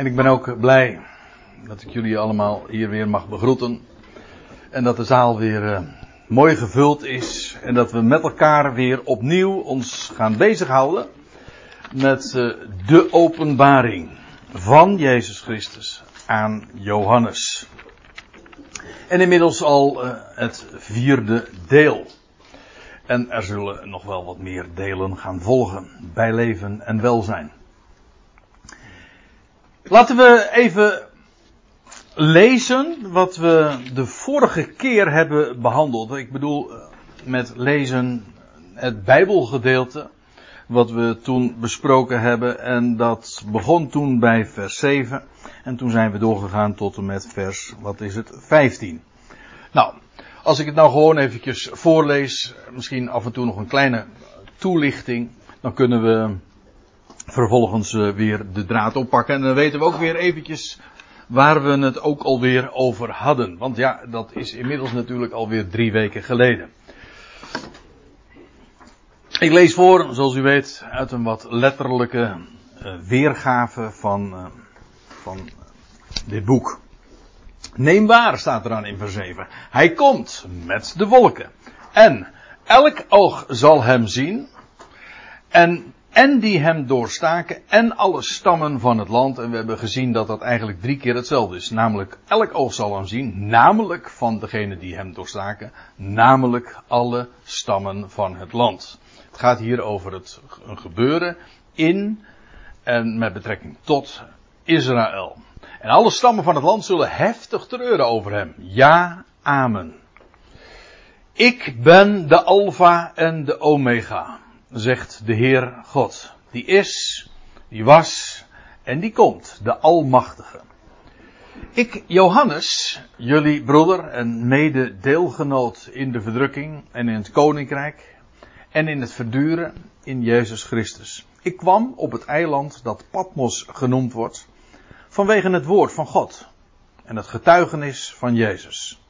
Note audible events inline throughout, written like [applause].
En ik ben ook blij dat ik jullie allemaal hier weer mag begroeten. En dat de zaal weer uh, mooi gevuld is. En dat we met elkaar weer opnieuw ons gaan bezighouden met uh, de openbaring van Jezus Christus aan Johannes. En inmiddels al uh, het vierde deel. En er zullen nog wel wat meer delen gaan volgen bij leven en welzijn. Laten we even lezen wat we de vorige keer hebben behandeld. Ik bedoel met lezen het Bijbelgedeelte wat we toen besproken hebben en dat begon toen bij vers 7 en toen zijn we doorgegaan tot en met vers, wat is het, 15. Nou, als ik het nou gewoon eventjes voorlees, misschien af en toe nog een kleine toelichting, dan kunnen we vervolgens uh, weer de draad oppakken. En dan weten we ook weer eventjes waar we het ook alweer over hadden. Want ja, dat is inmiddels natuurlijk alweer drie weken geleden. Ik lees voor, zoals u weet, uit een wat letterlijke uh, weergave van, uh, van dit boek. Neem waar, staat er aan in vers 7. Hij komt met de wolken. En elk oog zal hem zien. En en die hem doorstaken en alle stammen van het land. En we hebben gezien dat dat eigenlijk drie keer hetzelfde is. Namelijk, elk oog zal hem zien, namelijk van degene die hem doorstaken, namelijk alle stammen van het land. Het gaat hier over het, gebeuren in en met betrekking tot Israël. En alle stammen van het land zullen heftig treuren over hem. Ja, amen. Ik ben de Alpha en de Omega zegt de Heer God. Die is, die was en die komt, de Almachtige. Ik, Johannes, jullie broeder en mede deelgenoot in de verdrukking en in het koninkrijk en in het verduren in Jezus Christus. Ik kwam op het eiland dat Patmos genoemd wordt, vanwege het woord van God en het getuigenis van Jezus.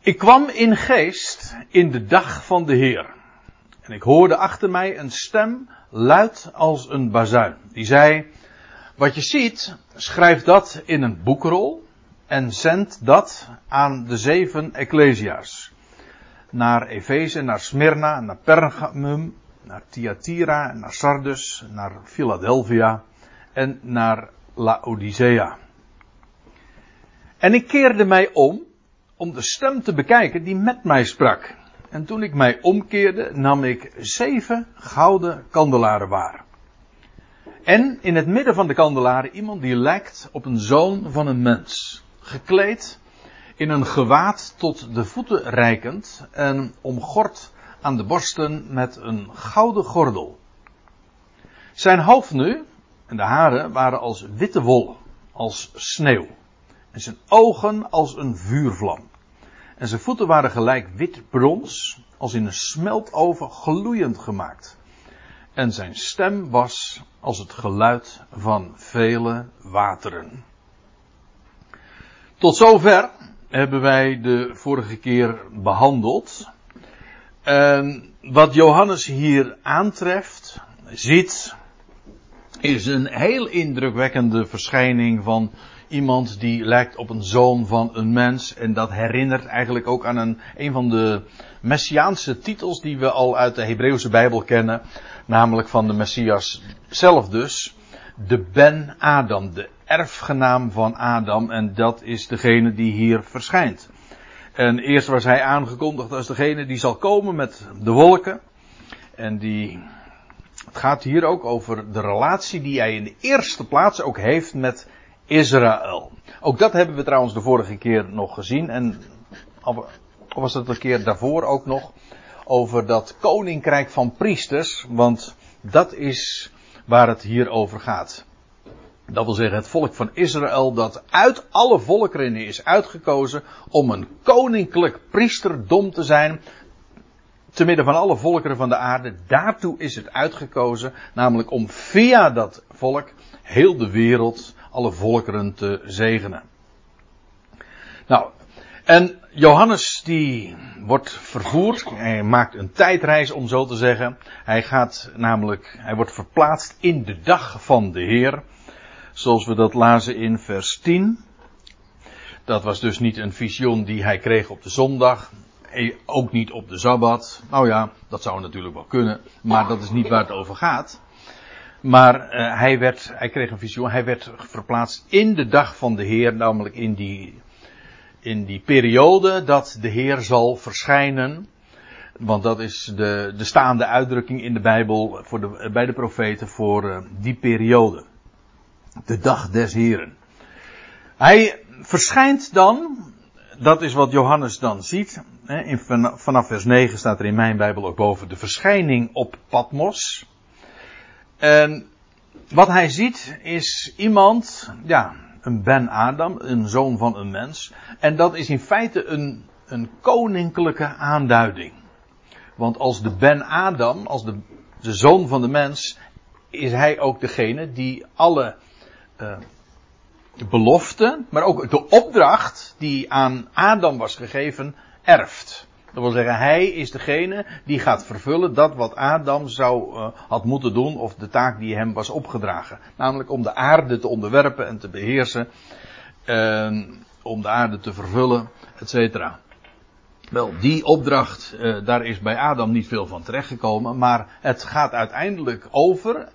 Ik kwam in geest in de dag van de Heer. En ik hoorde achter mij een stem luid als een bazuin. Die zei, wat je ziet, schrijf dat in een boekrol en zend dat aan de zeven ecclesia's. Naar Efeze, naar Smyrna, naar Pergamum, naar Thyatira, naar Sardis, naar Philadelphia en naar Laodicea. En ik keerde mij om om de stem te bekijken die met mij sprak. En toen ik mij omkeerde, nam ik zeven gouden kandelaren waar. En in het midden van de kandelaren iemand die lijkt op een zoon van een mens. Gekleed in een gewaad tot de voeten reikend en omgord aan de borsten met een gouden gordel. Zijn hoofd nu en de haren waren als witte wol, als sneeuw. En zijn ogen als een vuurvlam. En zijn voeten waren gelijk wit brons, als in een smeltoven gloeiend gemaakt. En zijn stem was als het geluid van vele wateren. Tot zover hebben wij de vorige keer behandeld. En wat Johannes hier aantreft, ziet, is een heel indrukwekkende verschijning van iemand die lijkt op een zoon van een mens. En dat herinnert eigenlijk ook aan een, een van de messiaanse titels die we al uit de Hebreeuwse Bijbel kennen. Namelijk van de Messias zelf dus. De Ben Adam, de erfgenaam van Adam. En dat is degene die hier verschijnt. En eerst was hij aangekondigd als degene die zal komen met de wolken. En die, het gaat hier ook over de relatie die hij in de eerste plaats ook heeft met Israël. Ook dat hebben we trouwens de vorige keer nog gezien. En was het een keer daarvoor ook nog. Over dat koninkrijk van priesters. Want dat is waar het hier over gaat. Dat wil zeggen het volk van Israël dat uit alle volkeren is uitgekozen om een koninklijk priesterdom te zijn. Te midden van alle volkeren van de aarde. Daartoe is het uitgekozen. Namelijk om via dat volk heel de wereld alle volkeren te zegenen. Nou, en Johannes die wordt vervoerd, hij maakt een tijdreis om zo te zeggen. Hij gaat namelijk, hij wordt verplaatst in de dag van de Heer. Zoals we dat lazen in vers 10. Dat was dus niet een visioen die hij kreeg op de zondag. Ook niet op de Sabbat. Nou ja, dat zou natuurlijk wel kunnen. Maar dat is niet waar het over gaat. Maar uh, hij, werd, hij kreeg een visioen. Hij werd verplaatst in de dag van de Heer. Namelijk in die, in die periode dat de Heer zal verschijnen. Want dat is de, de staande uitdrukking in de Bijbel voor de, bij de profeten voor uh, die periode. De dag des Heren. Hij verschijnt dan, dat is wat Johannes dan ziet. In, vanaf vers 9 staat er in mijn Bijbel ook boven de verschijning op Patmos. En wat hij ziet is iemand, ja, een Ben Adam, een zoon van een mens. En dat is in feite een, een koninklijke aanduiding. Want als de Ben Adam, als de, de zoon van de mens, is hij ook degene die alle uh, belofte, maar ook de opdracht die aan Adam was gegeven, erft. Dat wil zeggen, hij is degene die gaat vervullen dat wat Adam zou, uh, had moeten doen, of de taak die hem was opgedragen. Namelijk om de aarde te onderwerpen en te beheersen, uh, om de aarde te vervullen, et cetera. Wel, die opdracht, uh, daar is bij Adam niet veel van terechtgekomen, maar het gaat uiteindelijk over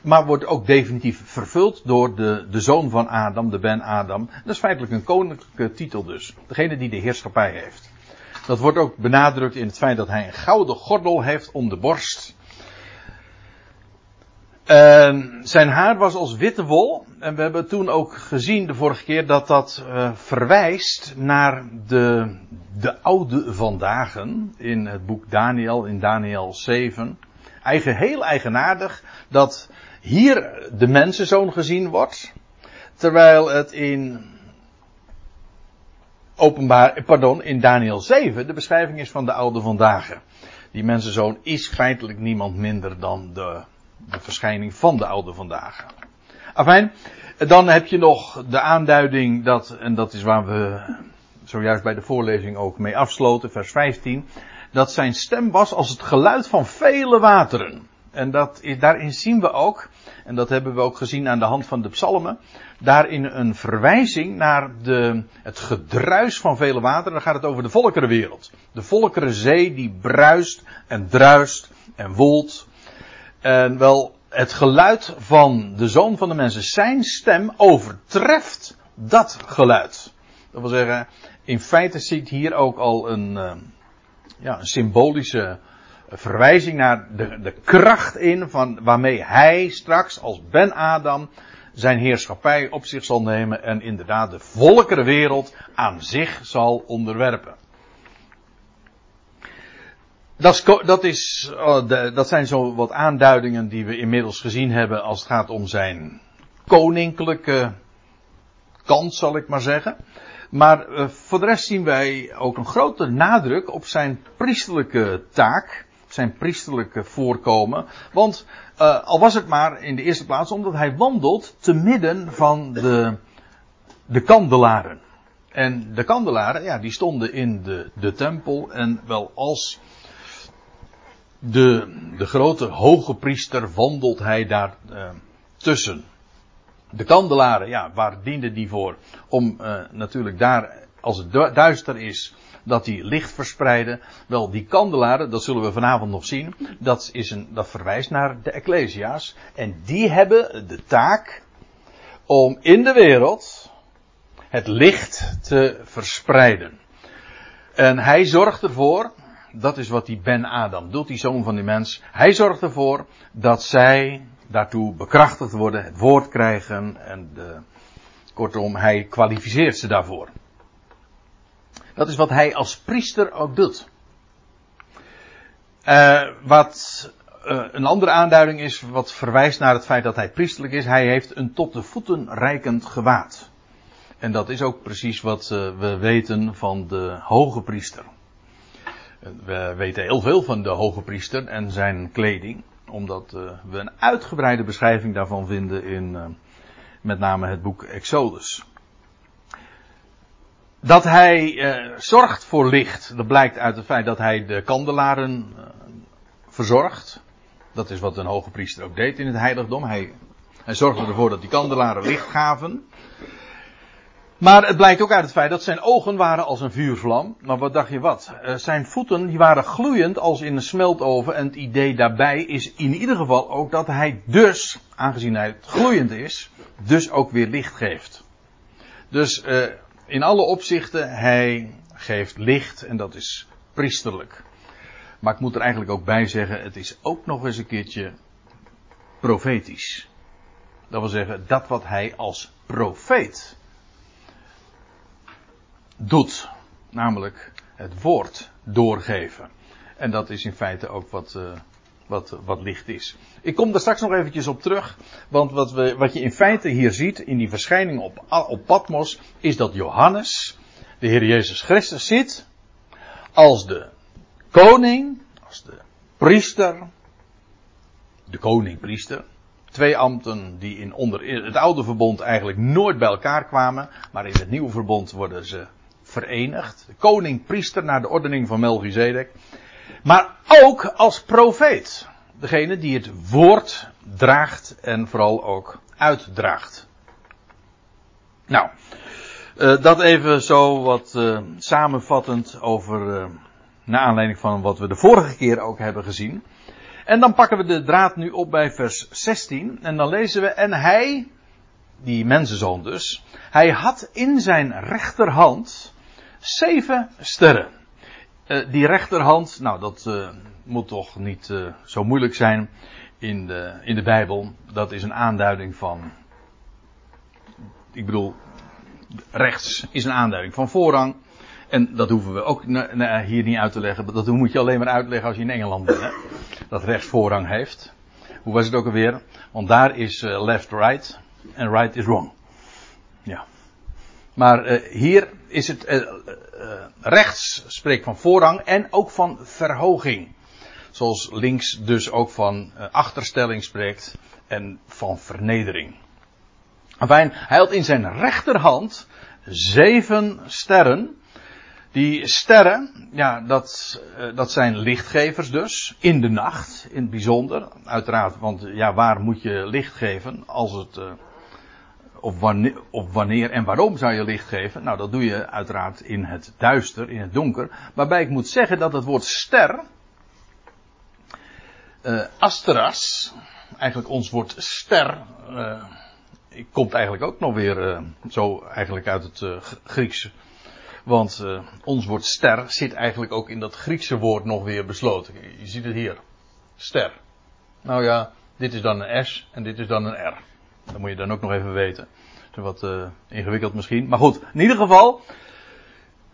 maar wordt ook definitief vervuld door de, de zoon van Adam, de Ben Adam. Dat is feitelijk een koninklijke titel dus. Degene die de heerschappij heeft. Dat wordt ook benadrukt in het feit dat hij een gouden gordel heeft om de borst. Zijn haar was als witte wol. En we hebben toen ook gezien de vorige keer dat dat uh, verwijst naar de, de oude vandaag in het boek Daniel, in Daniel 7. Eigen, heel eigenaardig dat hier de mensenzoon gezien wordt. Terwijl het in openbaar, pardon, in Daniel 7 de beschrijving is van de oude vandaag. Die mensenzoon is feitelijk niemand minder dan de, de verschijning van de oude vandaag. Afijn, dan heb je nog de aanduiding dat, en dat is waar we zojuist bij de voorlezing ook mee afsloten, vers 15, dat zijn stem was als het geluid van vele wateren. En dat is, daarin zien we ook, en dat hebben we ook gezien aan de hand van de psalmen, daarin een verwijzing naar de, het gedruis van vele wateren. Dan gaat het over de volkerenwereld. De volkerenzee die bruist en druist en woelt. En wel, het geluid van de zoon van de mensen, zijn stem overtreft dat geluid. Dat wil zeggen, in feite ziet hier ook al een, eh, ja, een symbolische verwijzing naar de, de kracht in van waarmee hij straks als Ben Adam zijn heerschappij op zich zal nemen en inderdaad de volkerenwereld aan zich zal onderwerpen. Dat, is, dat, is, oh, dat zijn zo wat aanduidingen die we inmiddels gezien hebben als het gaat om zijn koninklijke kant, zal ik maar zeggen. Maar uh, voor de rest zien wij ook een grote nadruk op zijn priesterlijke taak zijn priesterlijke voorkomen. Want uh, al was het maar in de eerste plaats omdat hij wandelt te midden van de, de kandelaren. En de kandelaren, ja, die stonden in de, de tempel. En wel als de, de grote hoge priester wandelt hij daar uh, tussen. De kandelaren, ja, waar dienden die voor? Om uh, natuurlijk daar, als het duister is, dat die licht verspreiden. Wel, die kandelaren, dat zullen we vanavond nog zien, dat, is een, dat verwijst naar de Ecclesia's. En die hebben de taak om in de wereld het licht te verspreiden. En hij zorgt ervoor, dat is wat die Ben Adam doet, die zoon van die mens. Hij zorgt ervoor dat zij daartoe bekrachtigd worden, het woord krijgen en de, kortom, hij kwalificeert ze daarvoor. Dat is wat hij als priester ook doet. Uh, wat uh, een andere aanduiding is, wat verwijst naar het feit dat hij priesterlijk is. Hij heeft een tot de voeten reikend gewaad. En dat is ook precies wat uh, we weten van de hoge priester. We weten heel veel van de hoge priester en zijn kleding, omdat we een uitgebreide beschrijving daarvan vinden in met name het boek Exodus. Dat hij uh, zorgt voor licht, dat blijkt uit het feit dat hij de kandelaren uh, verzorgt. Dat is wat een hoge priester ook deed in het heiligdom. Hij Hij zorgde ervoor dat die kandelaren licht gaven. Maar het blijkt ook uit het feit dat zijn ogen waren als een vuurvlam. Maar wat dacht je wat? Eh, zijn voeten die waren gloeiend als in een smeltoven. En het idee daarbij is in ieder geval ook dat hij dus, aangezien hij gloeiend is, dus ook weer licht geeft. Dus uh, in alle opzichten, hij geeft licht en dat is priesterlijk. Maar ik moet er eigenlijk ook bij zeggen, het is ook nog eens een keertje profetisch. Dat wil zeggen, dat wat hij als profeet doet. Namelijk het woord doorgeven. En dat is in feite ook wat, uh, wat, wat licht is. Ik kom daar straks nog eventjes op terug. Want wat, we, wat je in feite hier ziet in die verschijning op, op Patmos. Is dat Johannes, de Heer Jezus Christus, zit. Als de koning, als de priester. De koning-priester. Twee ambten die in onder het oude verbond eigenlijk nooit bij elkaar kwamen. Maar in het nieuwe verbond worden ze verenigd. De koning-priester naar de ordening van Melchizedek. Maar ook als profeet. Degene die het woord draagt en vooral ook uitdraagt. Nou, uh, dat even zo wat uh, samenvattend over, uh, naar aanleiding van wat we de vorige keer ook hebben gezien. En dan pakken we de draad nu op bij vers 16 en dan lezen we, en hij, die mensenzoon dus, hij had in zijn rechterhand zeven sterren. Uh, die rechterhand, nou dat uh, moet toch niet uh, zo moeilijk zijn in de, in de Bijbel. Dat is een aanduiding van, ik bedoel, rechts is een aanduiding van voorrang. En dat hoeven we ook hier niet uit te leggen. Dat moet je alleen maar uitleggen als je in Engeland bent. Hè? Dat rechts voorrang heeft. Hoe was het ook alweer? Want daar is left right en right is wrong. Ja. Maar hier is het uh, rechts spreekt van voorrang en ook van verhoging. Zoals links dus ook van achterstelling spreekt en van vernedering. Hij had in zijn rechterhand zeven sterren. Die sterren, ja, dat, dat zijn lichtgevers dus, in de nacht, in het bijzonder. Uiteraard, want ja, waar moet je licht geven als het of wanneer, wanneer en waarom zou je licht geven? Nou, dat doe je uiteraard in het duister, in het donker. Waarbij ik moet zeggen dat het woord ster, uh, asteras, eigenlijk ons woord ster, uh, komt eigenlijk ook nog weer uh, zo eigenlijk uit het Grieks. Want ons woord ster zit eigenlijk ook in dat Griekse woord nog weer besloten. Je ziet het hier. Ster. Nou ja, dit is dan een S en dit is dan een R. Dat moet je dan ook nog even weten. Dat is wat uh, ingewikkeld misschien. Maar goed, in ieder geval.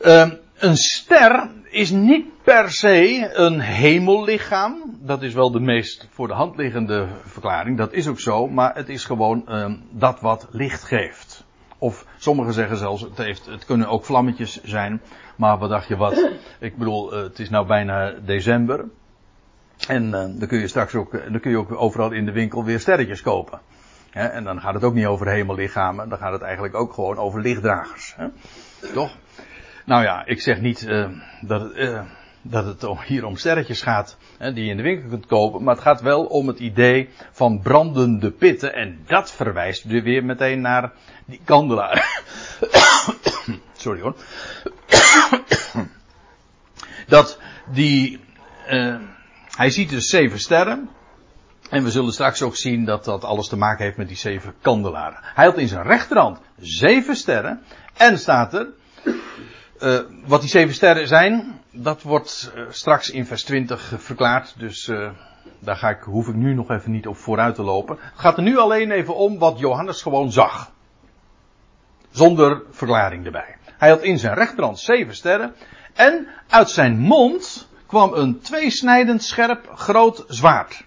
Uh, een ster is niet per se een hemellichaam. Dat is wel de meest voor de hand liggende verklaring. Dat is ook zo. Maar het is gewoon uh, dat wat licht geeft. Of sommigen zeggen zelfs, het, heeft, het kunnen ook vlammetjes zijn. Maar wat dacht je wat? Ik bedoel, uh, het is nou bijna december. En uh, dan kun je straks ook, dan kun je ook overal in de winkel weer sterretjes kopen en dan gaat het ook niet over hemellichamen, dan gaat het eigenlijk ook gewoon over lichtdragers. Toch? Nou ja, ik zeg niet dat, uh, dat het hier om sterretjes gaat die je in de winkel kunt kopen, maar het gaat wel om het idee van brandende pitten en dat verwijst weer meteen naar die kandelaar. [coughs] Sorry hoor. [coughs] dat die, uh, hij ziet dus zeven sterren. En we zullen straks ook zien dat dat alles te maken heeft met die zeven kandelaren. Hij had in zijn rechterhand zeven sterren. En staat er, uh, wat die zeven sterren zijn, dat wordt uh, straks in vers 20 verklaard. Dus uh, daar ga ik, hoef ik nu nog even niet op vooruit te lopen. Het gaat er nu alleen even om wat Johannes gewoon zag. Zonder verklaring erbij. Hij had in zijn rechterhand zeven sterren. En uit zijn mond kwam een tweesnijdend scherp groot zwaard.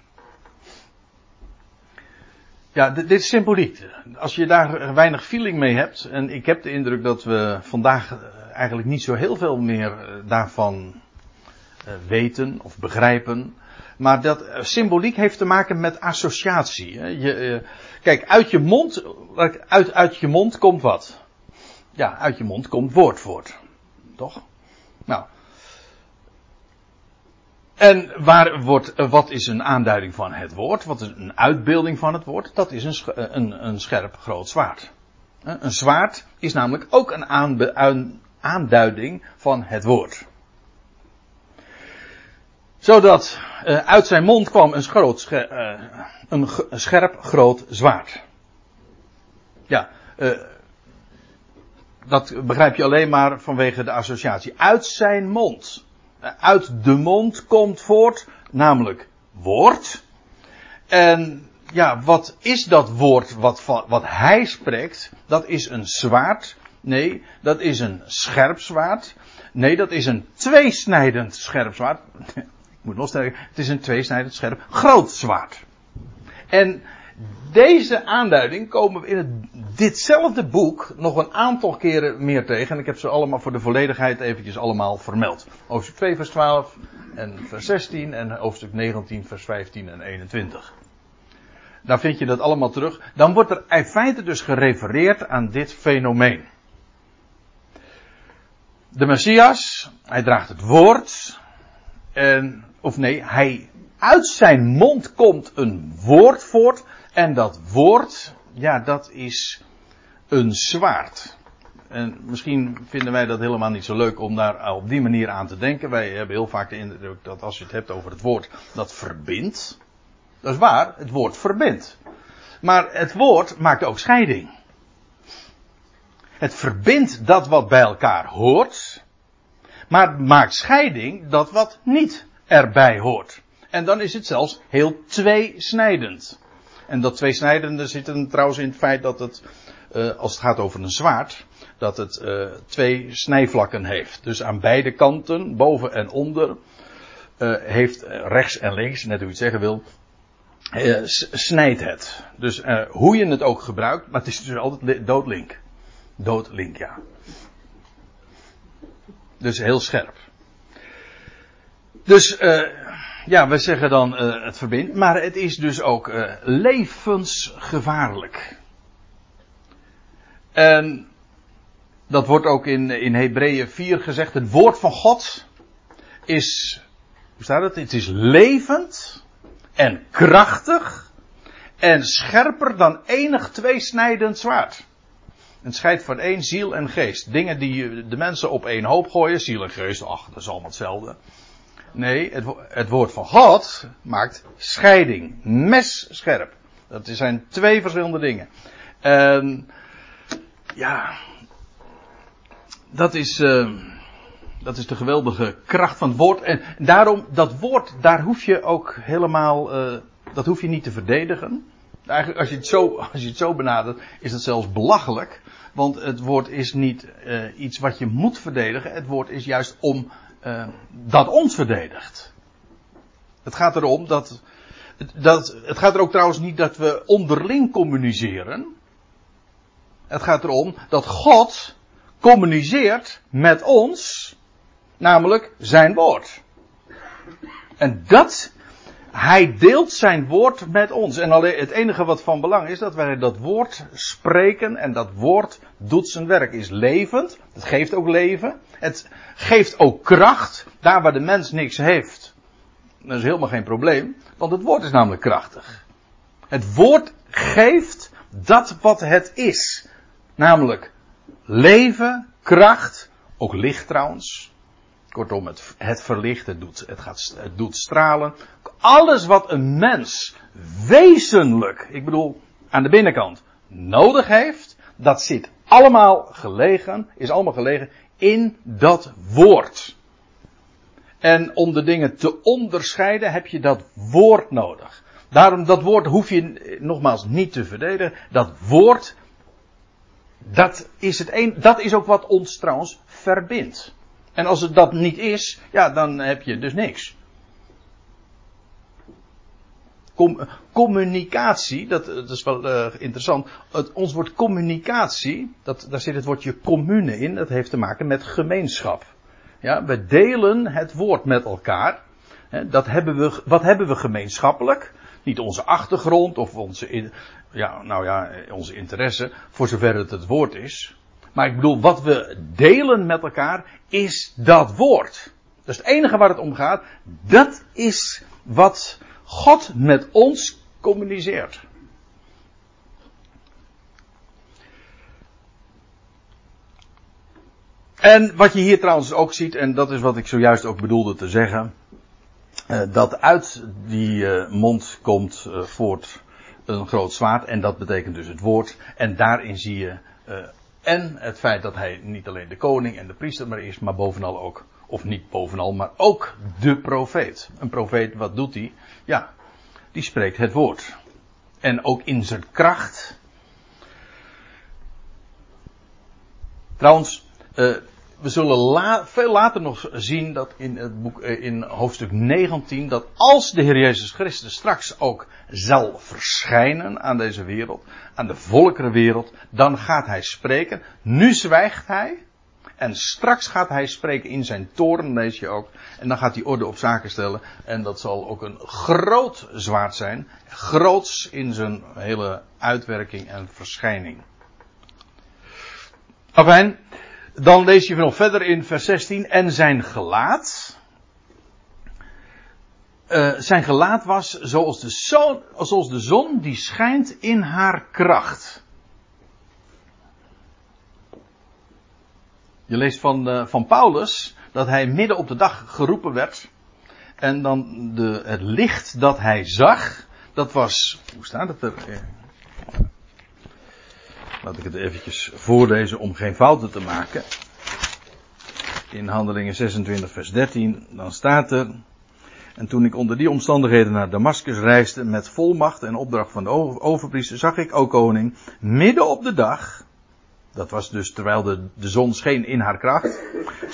Ja, dit, dit is symboliek. Als je daar weinig feeling mee hebt, en ik heb de indruk dat we vandaag eh, eigenlijk niet zo heel veel meer eh, daarvan eh, weten of begrijpen. Maar dat symboliek heeft te maken met associatie. Je, kijk, uit je mond, uit, uit je mond komt wat? Ja, uit je mond komt woord voort. Toch? Nou. En waar wordt, wat is een aanduiding van het woord? Wat is een uitbeelding van het woord? Dat is een, een, een scherp groot zwaard. Een zwaard is namelijk ook een aanduiding van het woord. Zodat uh, uit zijn mond kwam een, uh, een, scherp groot zwaard. Ja, uh, dat begrijp je alleen maar vanwege de associatie. Uit zijn mond. Uit de mond komt voort, namelijk woord. En ja, wat is dat woord wat, wat hij spreekt? Dat is een zwaard. Nee, dat is een scherp zwaard. Nee, dat is een tweesnijdend scherp zwaard. [laughs] Ik moet nog sterker, het is een tweesnijdend scherp groot zwaard. En deze aanduiding komen we in ditzelfde boek nog een aantal keren meer tegen. En ik heb ze allemaal voor de volledigheid eventjes allemaal vermeld. Hoofdstuk 2 vers 12 en vers 16 en hoofdstuk 19 vers 15 en 21. Daar vind je dat allemaal terug. Dan wordt er in feite dus gerefereerd aan dit fenomeen. De Messias, hij draagt het woord. En, of nee, hij, uit zijn mond komt een woord voort. En dat woord, ja, dat is een zwaard. En misschien vinden wij dat helemaal niet zo leuk om daar op die manier aan te denken. Wij hebben heel vaak de indruk dat als je het hebt over het woord, dat verbindt. Dat is waar, het woord verbindt. Maar het woord maakt ook scheiding. Het verbindt dat wat bij elkaar hoort, maar maakt scheiding dat wat niet erbij hoort. En dan is het zelfs heel tweesnijdend. En dat tweesnijdende zit er trouwens in het feit dat het, uh, als het gaat over een zwaard, dat het uh, twee snijvlakken heeft. Dus aan beide kanten, boven en onder, uh, heeft rechts en links, net hoe je het zeggen wil, snijdt het. Dus hoe je het ook gebruikt, maar het is dus altijd doodlink. Doodlink, ja. Dus heel scherp. Dus ja, we zeggen dan uh, het verbindt, maar het is dus ook uh, levensgevaarlijk. En dat wordt ook in, in Hebreeën 4 gezegd. Het woord van God is, hoe staat het? Het is levend en krachtig en scherper dan enig tweesnijdend zwaard. Het scheidt van één ziel en geest. Dingen die de mensen op één hoop gooien, ziel en geest, ach, dat is allemaal hetzelfde. Nee, het, het woord van God maakt scheiding. Messcherp. Dat zijn twee verschillende dingen. En ja, dat is, uh, dat is de geweldige kracht van het woord. En daarom, dat woord, daar hoef je ook helemaal, uh, dat hoef je niet te verdedigen. Eigenlijk, als je het zo, [laughs] als je het zo benadert, is het zelfs belachelijk. Want het woord is niet uh, iets wat je moet verdedigen. Het woord is juist om uh, dat ons verdedigt. Het gaat erom dat, dat. Het gaat er ook trouwens niet dat we onderling communiceren. Het gaat erom dat God communiceert met ons, namelijk zijn woord. En dat, hij deelt zijn woord met ons. En het enige wat van belang is, dat wij dat woord spreken en dat woord doet zijn werk. Is levend, het geeft ook leven. Het geeft ook kracht, daar waar de mens niks heeft. Dat is helemaal geen probleem, want het woord is namelijk krachtig. Het woord geeft dat wat het is. Namelijk leven, kracht, ook licht trouwens. Kortom, het, het verlicht, het doet, het, gaat, het doet stralen. Alles wat een mens wezenlijk, ik bedoel aan de binnenkant, nodig heeft, dat zit allemaal gelegen, is allemaal gelegen in dat woord. En om de dingen te onderscheiden heb je dat woord nodig. Daarom, dat woord hoef je nogmaals niet te verdedigen. Dat woord, dat is, het een, dat is ook wat ons trouwens verbindt. En als het dat niet is, ja, dan heb je dus niks. communicatie, dat, is wel uh, interessant. Het, ons woord communicatie, dat, daar zit het woordje commune in. Dat heeft te maken met gemeenschap. Ja, we delen het woord met elkaar. dat hebben we, wat hebben we gemeenschappelijk? Niet onze achtergrond of onze, ja, nou ja, onze interesse, voor zover het het woord is. Maar ik bedoel, wat we delen met elkaar is dat woord. Dat is het enige waar het om gaat. Dat is wat God met ons communiceert. En wat je hier trouwens ook ziet, en dat is wat ik zojuist ook bedoelde te zeggen, uh, dat uit die uh, mond komt uh, voort een groot zwaard, en dat betekent dus het woord, en daarin zie je en het feit dat hij niet alleen de koning en de priester maar is, maar bovenal ook, of niet bovenal, maar ook de profeet. Een profeet, wat doet hij? Ja, die spreekt het woord. En ook in zijn kracht. Trouwens, uh, we zullen veel later nog zien dat in het boek, uh, in hoofdstuk 19, dat als de Heer Jezus Christus straks ook zal verschijnen aan deze wereld, aan de volkerenwereld, dan gaat hij spreken. Nu zwijgt hij. En straks gaat hij spreken in zijn toren, lees je ook. En dan gaat hij orde op zaken stellen. En dat zal ook een groot zwaard zijn. Groots in zijn hele uitwerking en verschijning. Afijn, dan lees je nog verder in vers 16. En zijn gelaat. Uh, zijn gelaat was zoals de, zon, zoals de zon die schijnt in haar kracht. Je leest van, uh, van Paulus dat hij midden op de dag geroepen werd. En dan de, het licht dat hij zag, dat was. Hoe staat het er? Laat ik het eventjes voorlezen om geen fouten te maken. In Handelingen 26, vers 13, dan staat er. En toen ik onder die omstandigheden naar Damascus reisde met volmacht en opdracht van de overpriester, zag ik, o koning, midden op de dag, dat was dus terwijl de, de zon scheen in haar kracht,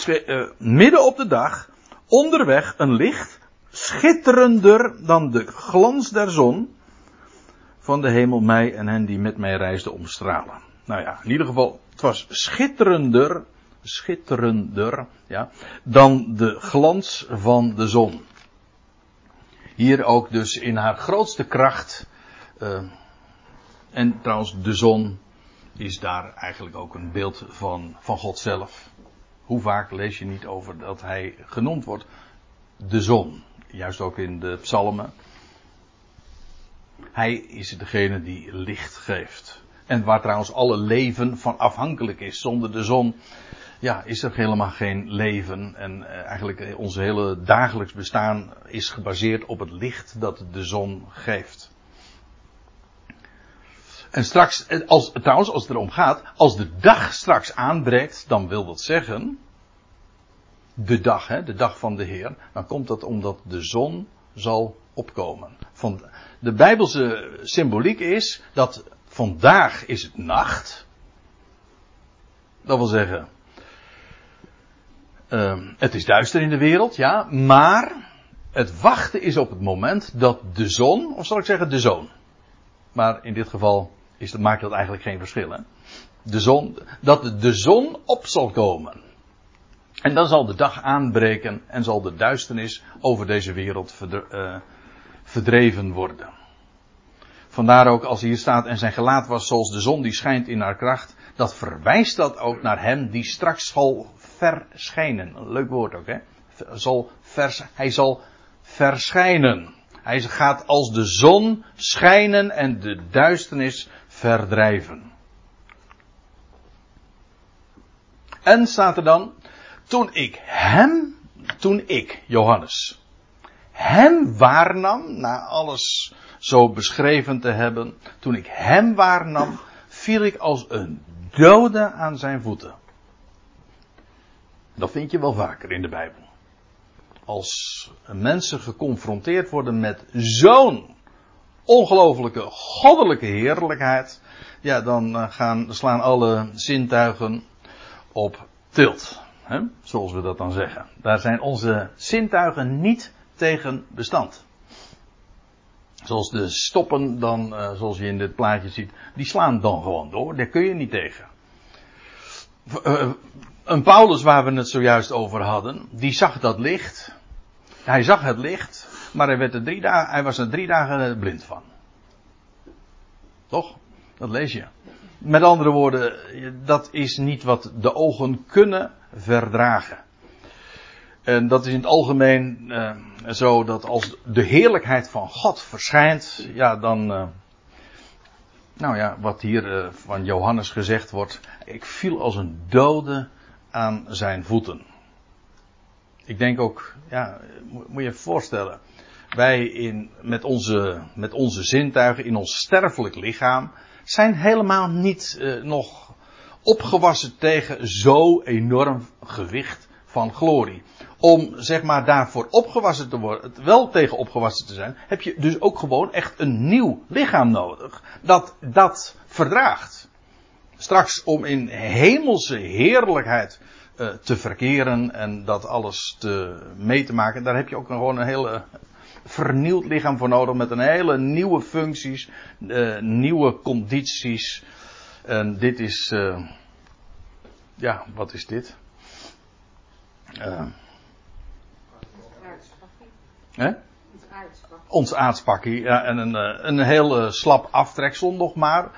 uh, midden op de dag, onderweg een licht, schitterender dan de glans der zon, van de hemel mij en hen die met mij reisden omstralen. Nou ja, in ieder geval, het was schitterender, schitterender, ja, dan de glans van de zon. Hier ook dus in haar grootste kracht. Uh, en trouwens, de zon is daar eigenlijk ook een beeld van, van God zelf. Hoe vaak lees je niet over dat hij genoemd wordt de zon? Juist ook in de psalmen. Hij is degene die licht geeft. En waar trouwens alle leven van afhankelijk is. Zonder de zon ja, is er helemaal geen leven. En eh, eigenlijk ons hele dagelijks bestaan is gebaseerd op het licht dat de zon geeft. En straks, eh, als, trouwens, als het erom gaat, als de dag straks aanbreekt, dan wil dat zeggen, de dag, hè, de dag van de Heer, dan komt dat omdat de zon zal opkomen. Van, de Bijbelse symboliek is dat vandaag is het nacht. Dat wil zeggen, uh, het is duister in de wereld, ja, maar het wachten is op het moment dat de zon, of zal ik zeggen de zoon. Maar in dit geval is, maakt dat eigenlijk geen verschil. Hè? De zon, dat de zon op zal komen. En dan zal de dag aanbreken en zal de duisternis over deze wereld uh, verdreven worden. Vandaar ook als hier staat en zijn gelaat was zoals de zon die schijnt in haar kracht. Dat verwijst dat ook naar hem die straks zal verschijnen. Leuk woord ook hè. Zal vers, hij zal verschijnen. Hij gaat als de zon schijnen en de duisternis verdrijven. En staat er dan, toen ik hem, toen ik, Johannes, hem waarnam, na alles zo beschreven te hebben, toen ik hem waarnam, viel ik als een dode aan zijn voeten. Dat vind je wel vaker in de Bijbel. Als mensen geconfronteerd worden met zo'n ongelooflijke goddelijke heerlijkheid, ja, dan eh, gaan, slaan alle zintuigen op tilt. Zoals we dat dan zeggen. Daar zijn onze zintuigen niet tegen bestand. Zoals de stoppen dan, uh, zoals je in dit plaatje ziet, die slaan dan gewoon door. Daar kun je niet tegen. Uh, een Paulus waar we het zojuist over hadden, die zag dat licht. Hij zag het licht, maar hij, werd er drie dagen, hij was er drie dagen blind van. Toch? Dat lees je. Met andere woorden, dat is niet wat de ogen kunnen verdragen. En dat is in het algemeen uh, zo dat als de heerlijkheid van God verschijnt, ja, dan. Uh, nou ja, wat hier uh, van Johannes gezegd wordt. Ik viel als een dode aan zijn voeten. Ik denk ook, ja, moet je je voorstellen. Wij in, met, onze, met onze zintuigen in ons sterfelijk lichaam zijn helemaal niet nog opgewassen tegen zo enorm gewicht van glorie. Om zeg maar daarvoor opgewassen te worden, wel tegen opgewassen te zijn, heb je dus ook gewoon echt een nieuw lichaam nodig. Dat dat verdraagt. Straks om in hemelse heerlijkheid uh, te verkeren en dat alles te, mee te maken, daar heb je ook gewoon een hele vernieuwd lichaam voor nodig met een hele nieuwe functies, uh, nieuwe condities. En dit is, uh, ja, wat is dit? Uh, hè? Ons aardspakkie. Ja, en een, een heel slap aftreksel nog maar.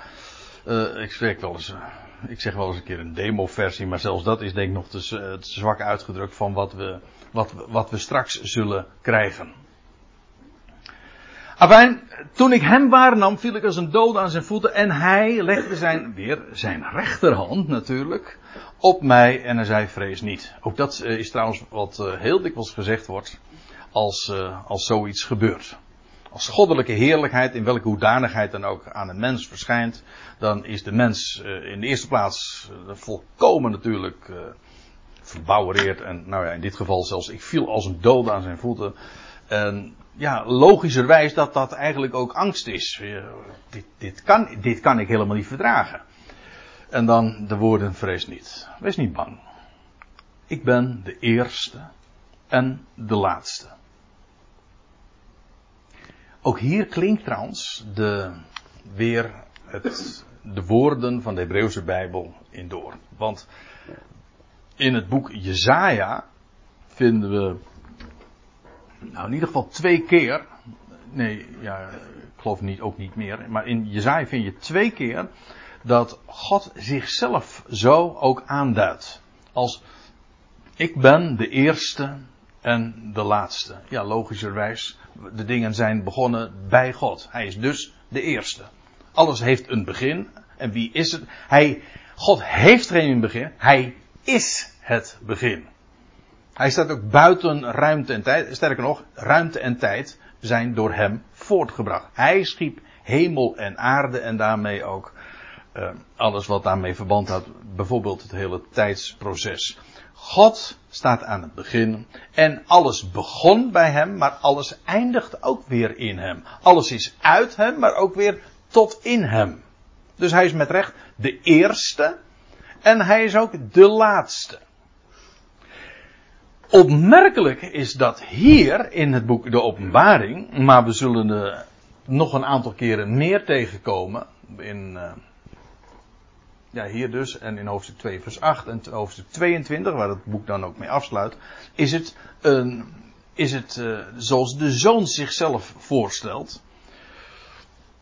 ik spreek wel eens ik zeg wel eens een keer een demo-versie, maar zelfs dat is denk ik nog te, te, zwak uitgedrukt van wat we, wat, wat we straks zullen krijgen. Afijn, toen ik hem waarnam, viel ik als een dood aan zijn voeten en hij legde zijn, weer zijn rechterhand natuurlijk, op mij en hij zei vrees niet. Ook dat eh, is trouwens wat eh, heel dikwijls gezegd wordt als, uh, als zoiets gebeurt. Als goddelijke heerlijkheid in welke hoedanigheid dan ook aan een mens verschijnt, dan is de mens in de eerste plaats volkomen natuurlijk verbouwereerd en nou ja, in dit geval zelfs ik viel als een dood aan zijn voeten. En ja, logischerwijs dat dat eigenlijk ook angst is. Dit, dit, kan, dit kan ik helemaal niet verdragen. En dan de woorden vrees niet. Wees niet bang. Ik ben de eerste en de laatste. Ook hier klinkt trouwens de, weer het, de woorden van de Hebreeuwse Bijbel in door. Want in het boek Jezaja vinden we nou, in ieder geval twee keer. Nee, ja, ik geloof niet, ook niet meer. Maar in Jezaja vind je twee keer dat God zichzelf zo ook aanduidt. Als ik ben de eerste en de laatste. Ja, logischerwijs. De dingen zijn begonnen bij God. Hij is dus de eerste. Alles heeft een begin. En wie is het? Hij, God heeft geen begin. Hij is het begin. Hij staat ook buiten ruimte en tijd. Sterker nog, ruimte en tijd zijn door hem voortgebracht. Hij schiep hemel en aarde en daarmee ook uh, alles wat daarmee verband had. Bijvoorbeeld het hele tijdsproces. God staat aan het begin en alles begon bij hem, maar alles eindigt ook weer in hem. Alles is uit hem, maar ook weer tot in hem. Dus hij is met recht de eerste en hij is ook de laatste. Opmerkelijk is dat hier in het boek De Openbaring, maar we zullen er nog een aantal keren meer tegenkomen. In, uh, ja, hier dus, en in hoofdstuk 2, vers 8 en hoofdstuk 22, waar het boek dan ook mee afsluit, is het, een, is het uh, zoals de zoon zichzelf voorstelt.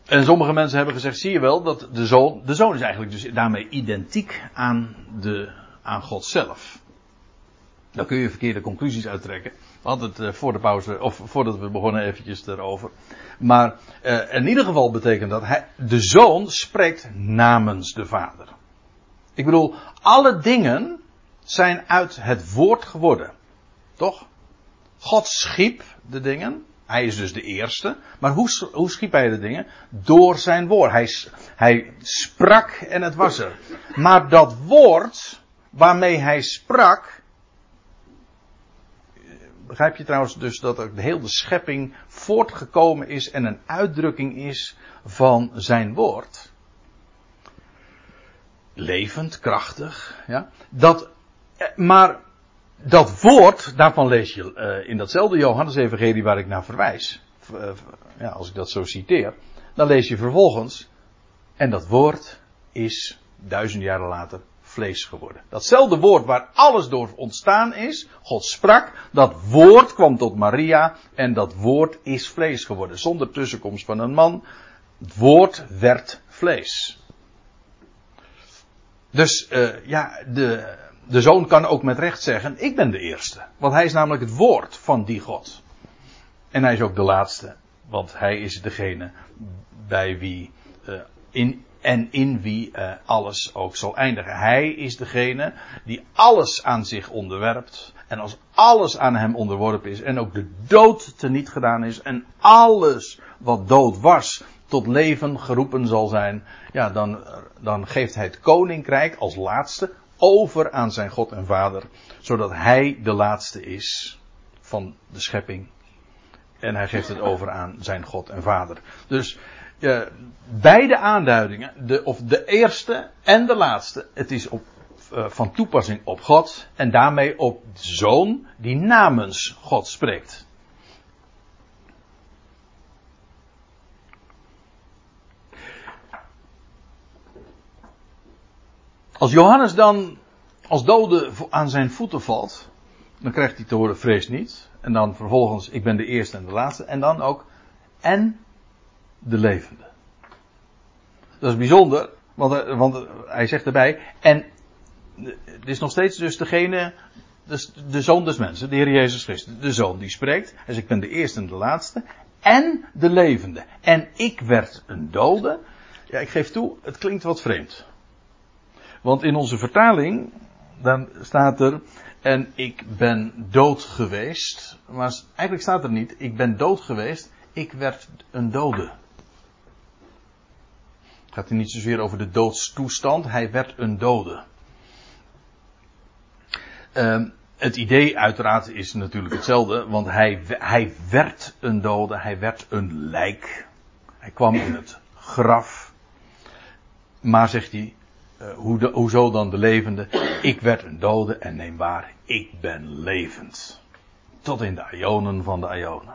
En sommige mensen hebben gezegd, zie je wel, dat de zoon, de zoon is eigenlijk dus daarmee identiek aan, de, aan God zelf. Dan kun je verkeerde conclusies uittrekken. We hadden het uh, voor de pauze, of voordat we begonnen eventjes erover. Maar uh, in ieder geval betekent dat hij, de zoon spreekt namens de vader. Ik bedoel, alle dingen zijn uit het woord geworden. Toch? God schiep de dingen. Hij is dus de eerste. Maar hoe, hoe schiep hij de dingen? Door zijn woord. Hij, hij sprak en het was er. Maar dat woord waarmee hij sprak, begrijp je trouwens dus dat ook de hele schepping voortgekomen is en een uitdrukking is van zijn woord. Levend, krachtig, ja. Dat, eh, maar dat woord, daarvan lees je uh, in datzelfde Johannes-evangelie waar ik naar verwijs. Uh, ja, als ik dat zo citeer. Dan lees je vervolgens. En dat woord is duizend jaren later vlees geworden. Datzelfde woord waar alles door ontstaan is, God sprak, dat woord kwam tot Maria en dat woord is vlees geworden. Zonder tussenkomst van een man. Het woord werd vlees. Dus uh, ja, de, de zoon kan ook met recht zeggen: Ik ben de eerste. Want hij is namelijk het woord van die God. En hij is ook de laatste. Want hij is degene bij wie. Uh, in, en in wie uh, alles ook zal eindigen. Hij is degene die alles aan zich onderwerpt. En als alles aan hem onderworpen is. En ook de dood teniet gedaan is. En alles wat dood was tot leven geroepen zal zijn. Ja, dan, dan geeft hij het koninkrijk als laatste over aan zijn God en Vader. Zodat hij de laatste is van de schepping. En hij geeft het over aan zijn God en Vader. Dus uh, beide aanduidingen, de, of de eerste en de laatste, het is op, uh, van toepassing op God en daarmee op de zoon die namens God spreekt. Als Johannes dan als dode aan zijn voeten valt, dan krijgt hij te horen vrees niet. En dan vervolgens, ik ben de eerste en de laatste. En dan ook, en de levende. Dat is bijzonder, want, eh, want hij zegt erbij, en het is nog steeds dus degene, dus de zoon des mensen, de Heer Jezus Christus, de zoon die spreekt. Hij ik ben de eerste en de laatste, en de levende. En ik werd een dode. Ja, ik geef toe, het klinkt wat vreemd. Want in onze vertaling, dan staat er, en ik ben dood geweest. Maar eigenlijk staat er niet, ik ben dood geweest, ik werd een dode. Gaat hier niet zozeer over de doodstoestand, hij werd een dode. Uh, het idee uiteraard is natuurlijk hetzelfde, want hij, hij werd een dode, hij werd een lijk. Hij kwam in het graf. Maar zegt hij, uh, hoe hoezo dan de levende? Ik werd een dode en neem waar, ik ben levend. Tot in de ionen van de ionen.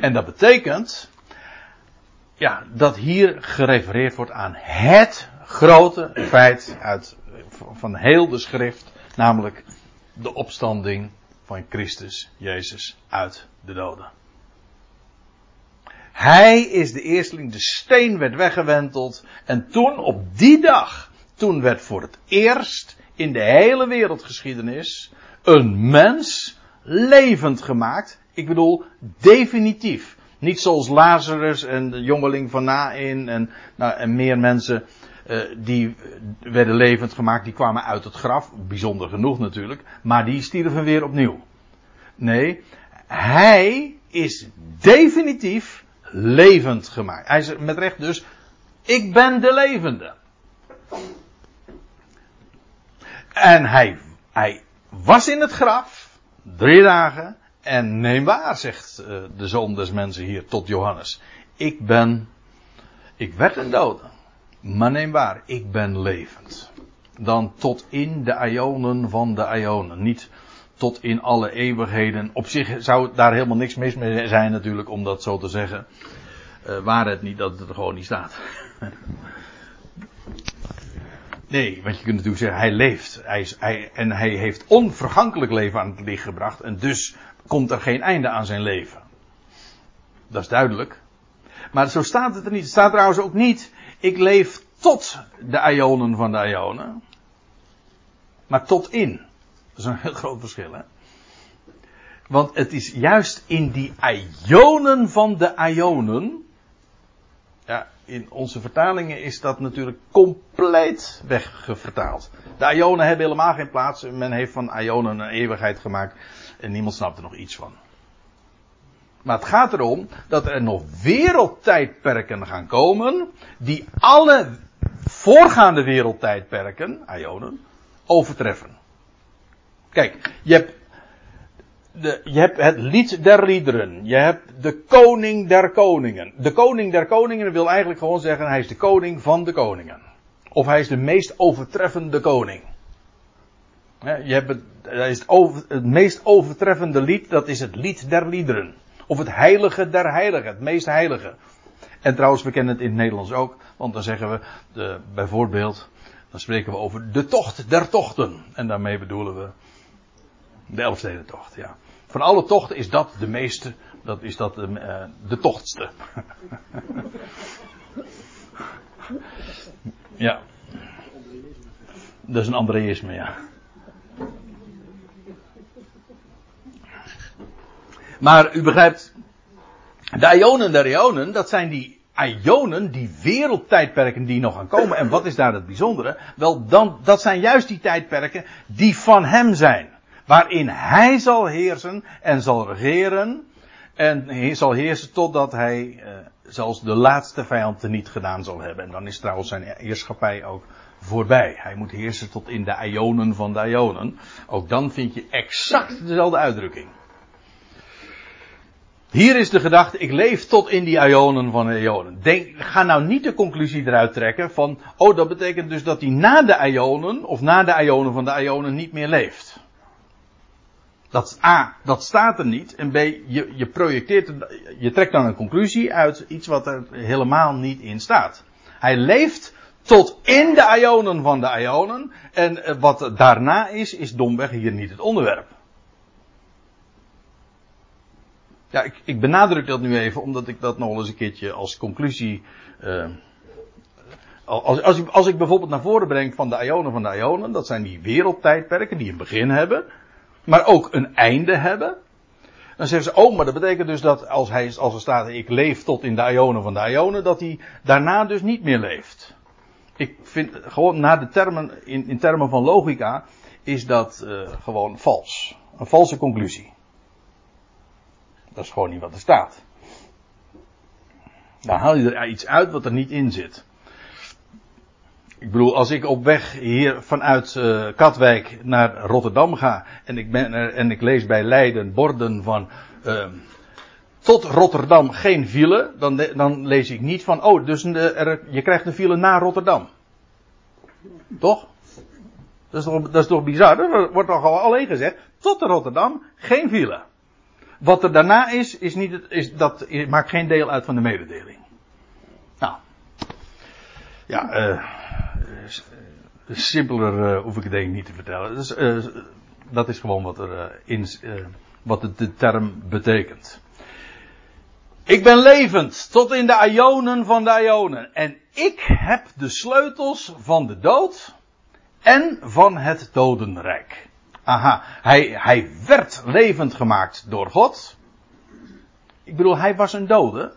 En dat betekent, ja, dat hier gerefereerd wordt aan het grote feit uit, van heel de schrift, namelijk de opstanding van Christus Jezus uit de doden. Hij is de eersteling, de steen werd weggewenteld en toen op die dag, toen werd voor het eerst in de hele wereldgeschiedenis een mens levend gemaakt. Ik bedoel, definitief. Niet zoals Lazarus en de jongeling van Nain en, nou, en meer mensen uh, die werden levend gemaakt, die kwamen uit het graf. Bijzonder genoeg natuurlijk. Maar die stierven weer opnieuw. Nee, hij is definitief levend gemaakt. Hij is met recht dus, ik ben de levende. En hij, hij was in het graf, drie dagen, en neem waar, zegt uh, de zoon des mensen hier tot Johannes. Ik ben, ik werd een dode, maar neem waar, ik ben levend. Dan tot in de ionen van de ionen, niet tot in alle eeuwigheden. Op zich zou daar helemaal niks mis mee zijn natuurlijk om dat zo te zeggen. Uh, waar het niet dat het er gewoon niet staat. [laughs] Nee, want je kunt natuurlijk zeggen, hij leeft. Hij is, hij, en hij heeft onvergankelijk leven aan het licht gebracht. En dus komt er geen einde aan zijn leven. Dat is duidelijk. Maar zo staat het er niet. Het staat trouwens ook niet, ik leef tot de ionen van de ionen. Maar tot in. Dat is een heel groot verschil, hè. Want het is juist in die ionen van de ionen. Ja, in onze vertalingen is dat natuurlijk compleet weggevertaald. De ionen hebben helemaal geen plaats. Men heeft van ionen een eeuwigheid gemaakt. En niemand snapt er nog iets van. Maar het gaat erom dat er nog wereldtijdperken gaan komen. Die alle voorgaande wereldtijdperken, ionen, overtreffen. Kijk, je hebt, de, je hebt het lied der liederen. Je hebt de koning der koningen. De koning der koningen wil eigenlijk gewoon zeggen, hij is de koning van de koningen. Of hij is de meest overtreffende koning. Je hebt dat is het, meest overtreffende lied, dat is het lied der liederen. Of het heilige der heiligen, het meest heilige. En trouwens, we kennen het in het Nederlands ook, want dan zeggen we de, bijvoorbeeld, dan spreken we over de tocht der tochten. En daarmee bedoelen we de Elfstedentocht, ja. Van alle tochten is dat de meeste, dat is dat de, uh, de tochtste. [laughs] ja. Dat is een Andreïsme, ja. Maar u begrijpt, de Ionen der Ionen, dat zijn die Ionen, die wereldtijdperken die nog gaan komen. En wat is daar het bijzondere? Wel, dan, dat zijn juist die tijdperken die van hem zijn. Waarin hij zal heersen en zal regeren. En hij zal heersen totdat hij eh, zelfs de laatste vijand niet gedaan zal hebben. En dan is trouwens zijn heerschappij ook voorbij. Hij moet heersen tot in de Ionen van de Ionen. Ook dan vind je exact dezelfde uitdrukking. Hier is de gedachte, ik leef tot in die ionen van de ionen. Denk, ga nou niet de conclusie eruit trekken van, oh dat betekent dus dat hij na de ionen, of na de ionen van de ionen niet meer leeft. Dat A, dat staat er niet. En B, je, je projecteert, je trekt dan een conclusie uit iets wat er helemaal niet in staat. Hij leeft tot in de ionen van de ionen. En eh, wat daarna is, is domweg hier niet het onderwerp. Ja, ik, ik, benadruk dat nu even omdat ik dat nog eens een keertje als conclusie. Uh, als, als, ik, als ik bijvoorbeeld naar voren breng van de ionen van de ionen, dat zijn die wereldtijdperken die een begin hebben, maar ook een einde hebben. Dan zeggen ze, oh, maar dat betekent dus dat als hij, als er staat, ik leef tot in de ionen van de ionen, dat hij daarna dus niet meer leeft. Ik vind gewoon naar de termen, in, in termen van logica, is dat uh, gewoon vals. Een valse conclusie. Dat is gewoon niet wat er staat. Dan haal je er iets uit wat er niet in zit. Ik bedoel, als ik op weg hier vanuit uh, Katwijk naar Rotterdam ga en ik, ben en ik lees bij Leiden borden van uh, tot Rotterdam geen file, dan, dan lees ik niet van, oh, dus er, je krijgt een file naar Rotterdam. Toch? Dat is toch, dat is toch bizar? Er wordt toch al alleen gezegd, tot Rotterdam geen file. Wat er daarna is, is niet is, dat maakt geen deel uit van de mededeling. Nou. Ja, eh. Uh, simpeler uh, hoef ik het denk ik niet te vertellen. Dus, uh, dat is gewoon wat er in, wat de, de term betekent. Ik ben levend tot in de ionen van de ionen. En ik heb de sleutels van de dood en van het dodenrijk. Aha, hij, hij werd levend gemaakt door God. Ik bedoel, hij was een dode.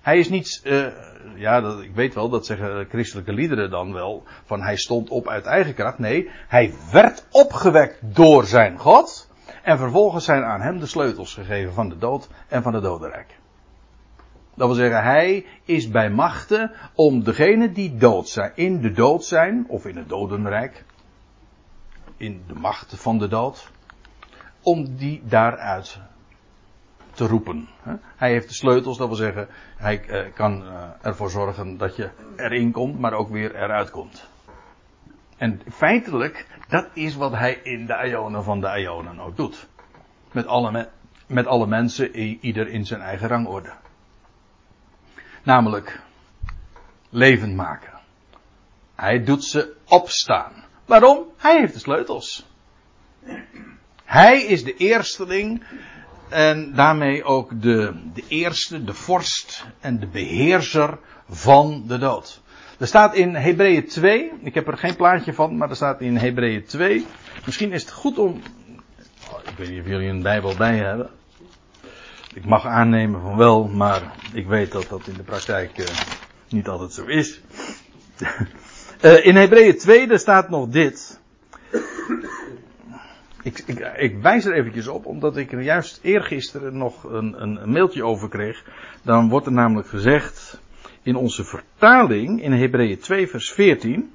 Hij is niet, uh, ja, dat, ik weet wel, dat zeggen christelijke liederen dan wel, van hij stond op uit eigen kracht. Nee, hij werd opgewekt door zijn God. En vervolgens zijn aan hem de sleutels gegeven van de dood en van het dodenrijk. Dat wil zeggen, hij is bij machten om degene die dood zijn, in de dood zijn, of in het dodenrijk, in de macht van de dood, om die daaruit te roepen. Hij heeft de sleutels, dat wil zeggen, hij eh, kan eh, ervoor zorgen dat je erin komt, maar ook weer eruit komt. En feitelijk, dat is wat hij in de Ionen van de Ionen ook doet. Met alle, met alle mensen, ieder in zijn eigen rangorde. Namelijk, levend maken. Hij doet ze opstaan. Waarom? Hij heeft de sleutels. Hij is de eersteling en daarmee ook de, de eerste, de vorst en de beheerser van de dood. Er staat in Hebreeën 2, ik heb er geen plaatje van, maar er staat in Hebreeën 2. Misschien is het goed om, oh, ik weet niet of jullie een Bijbel bij hebben. Ik mag aannemen van wel, maar ik weet dat dat in de praktijk uh, niet altijd zo is. [laughs] Uh, in Hebreeën 2, daar staat nog dit. Ik, ik, ik, wijs er eventjes op, omdat ik er juist eergisteren nog een, een, mailtje over kreeg. Dan wordt er namelijk gezegd in onze vertaling in Hebreeën 2 vers 14.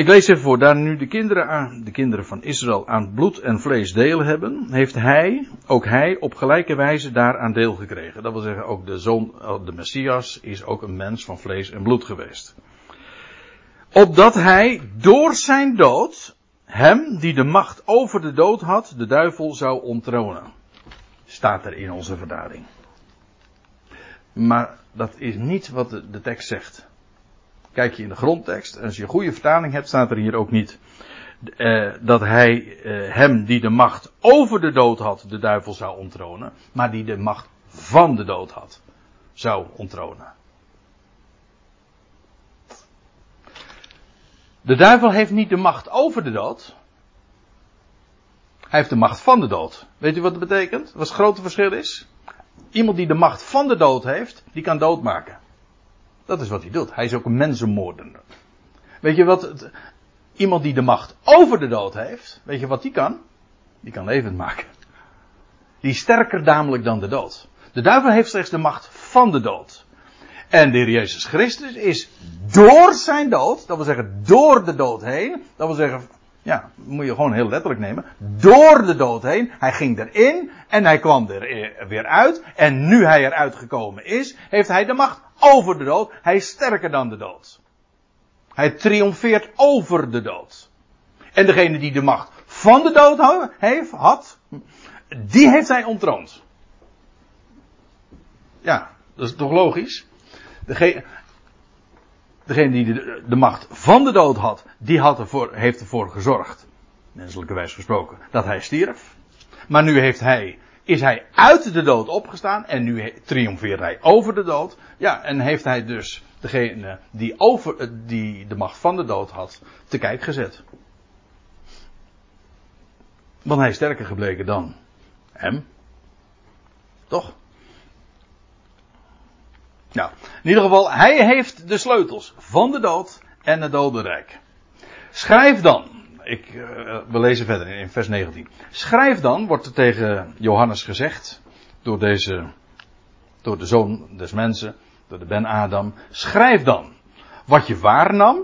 Ik lees even voor, daar nu de kinderen, aan, de kinderen van Israël aan bloed en vlees deel hebben, heeft hij, ook hij, op gelijke wijze daaraan deel gekregen. Dat wil zeggen, ook de zoon, de Messias is ook een mens van vlees en bloed geweest. Opdat hij door zijn dood hem die de macht over de dood had, de duivel zou onttronen. Staat er in onze verdaling. Maar dat is niet wat de tekst zegt. Kijk je in de grondtekst, en als je een goede vertaling hebt, staat er hier ook niet uh, dat hij uh, hem die de macht over de dood had, de duivel zou onttronen, maar die de macht van de dood had, zou onttronen. De duivel heeft niet de macht over de dood. Hij heeft de macht van de dood. Weet u wat dat betekent? Wat het grote verschil is? Iemand die de macht van de dood heeft, die kan doodmaken. Dat is wat hij doet. Hij is ook een mensenmoordenaar. Weet je wat? Iemand die de macht over de dood heeft, weet je wat die kan? Die kan levend maken. Die is sterker namelijk dan de dood. De duivel heeft slechts de macht van de dood. En de Heer Jezus Christus is door zijn dood, dat wil zeggen door de dood heen, dat wil zeggen, ja, moet je gewoon heel letterlijk nemen, door de dood heen, hij ging erin en hij kwam er weer uit. En nu hij eruit gekomen is, heeft hij de macht over de dood. Hij is sterker dan de dood. Hij triomfeert over de dood. En degene die de macht van de dood heeft, had, die heeft hij ontroond. Ja, dat is toch logisch? Degene, degene die de, macht van de dood had, die had ervoor, heeft ervoor gezorgd, menselijke wijs gesproken, dat hij stierf. Maar nu heeft hij, is hij uit de dood opgestaan en nu triomfeert hij over de dood. Ja, en heeft hij dus degene die, over, die de macht van de dood had, te kijk gezet. Want hij is sterker gebleken dan hem. Toch? Nou, in ieder geval, hij heeft de sleutels van de dood en het dodenrijk. Schrijf dan, ik, uh, we lezen verder in vers 19. Schrijf dan, wordt er tegen Johannes gezegd, door deze, door de zoon des mensen, door de Ben Adam. Schrijf dan wat je waarnam,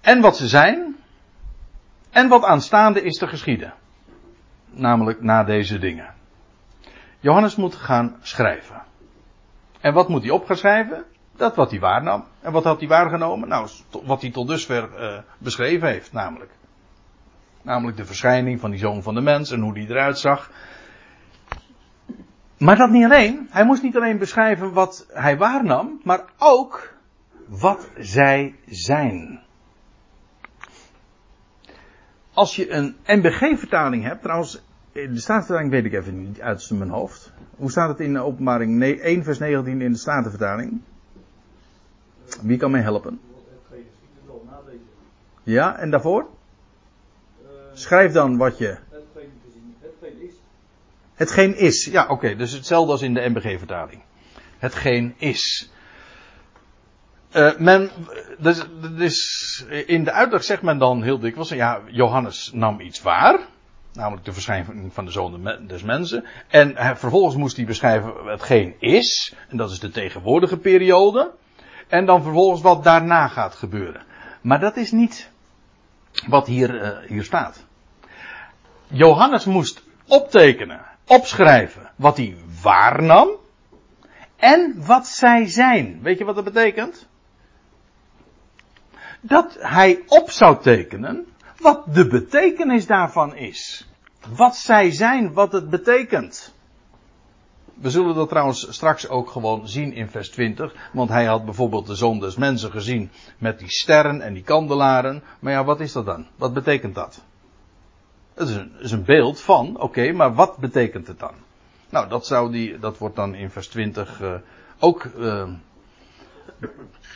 en wat ze zijn, en wat aanstaande is te geschieden. Namelijk na deze dingen. Johannes moet gaan schrijven. En wat moet hij op gaan schrijven? Dat wat hij waarnam. En wat had hij waargenomen? Nou, wat hij tot dusver uh, beschreven heeft, namelijk. Namelijk de verschijning van die zoon van de mens en hoe die eruit zag. Maar dat niet alleen. Hij moest niet alleen beschrijven wat hij waarnam, maar ook wat zij zijn. Als je een NBG-vertaling hebt, trouwens, de Statenvertaling weet ik even niet uit mijn hoofd. Hoe staat het in de openbaring 1 vers 19 in de Statenvertaling? Wie kan mij helpen? Ja, en daarvoor? Schrijf dan wat je. Hetgeen is. Ja, oké, dus hetzelfde als in de MBG-vertaling. Hetgeen is. Uh, men, dus, dus in de uitleg zegt men dan heel dikwijls, ja, Johannes nam iets waar. Namelijk de verschijning van de zoon des mensen. En vervolgens moest hij beschrijven hetgeen is. En dat is de tegenwoordige periode. En dan vervolgens wat daarna gaat gebeuren. Maar dat is niet wat hier, uh, hier staat. Johannes moest optekenen, opschrijven wat hij waarnam. En wat zij zijn. Weet je wat dat betekent? Dat hij op zou tekenen wat de betekenis daarvan is. Wat zij zijn, wat het betekent. We zullen dat trouwens straks ook gewoon zien in vers 20. Want hij had bijvoorbeeld de zon des mensen gezien met die sterren en die kandelaren. Maar ja, wat is dat dan? Wat betekent dat? Het is een, is een beeld van, oké, maar wat betekent het dan? Nou, dat, zou die, dat wordt dan in vers 20 uh, ook uh,